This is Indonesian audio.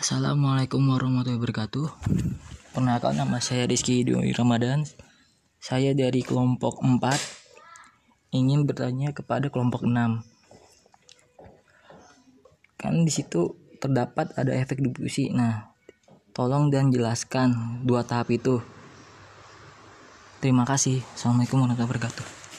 Assalamualaikum warahmatullahi wabarakatuh. Perkenalkan nama saya Rizky Dwi Ramadan. Saya dari kelompok 4 ingin bertanya kepada kelompok 6. Kan di situ terdapat ada efek diffusi. Nah, tolong dan jelaskan dua tahap itu. Terima kasih. Assalamualaikum warahmatullahi wabarakatuh.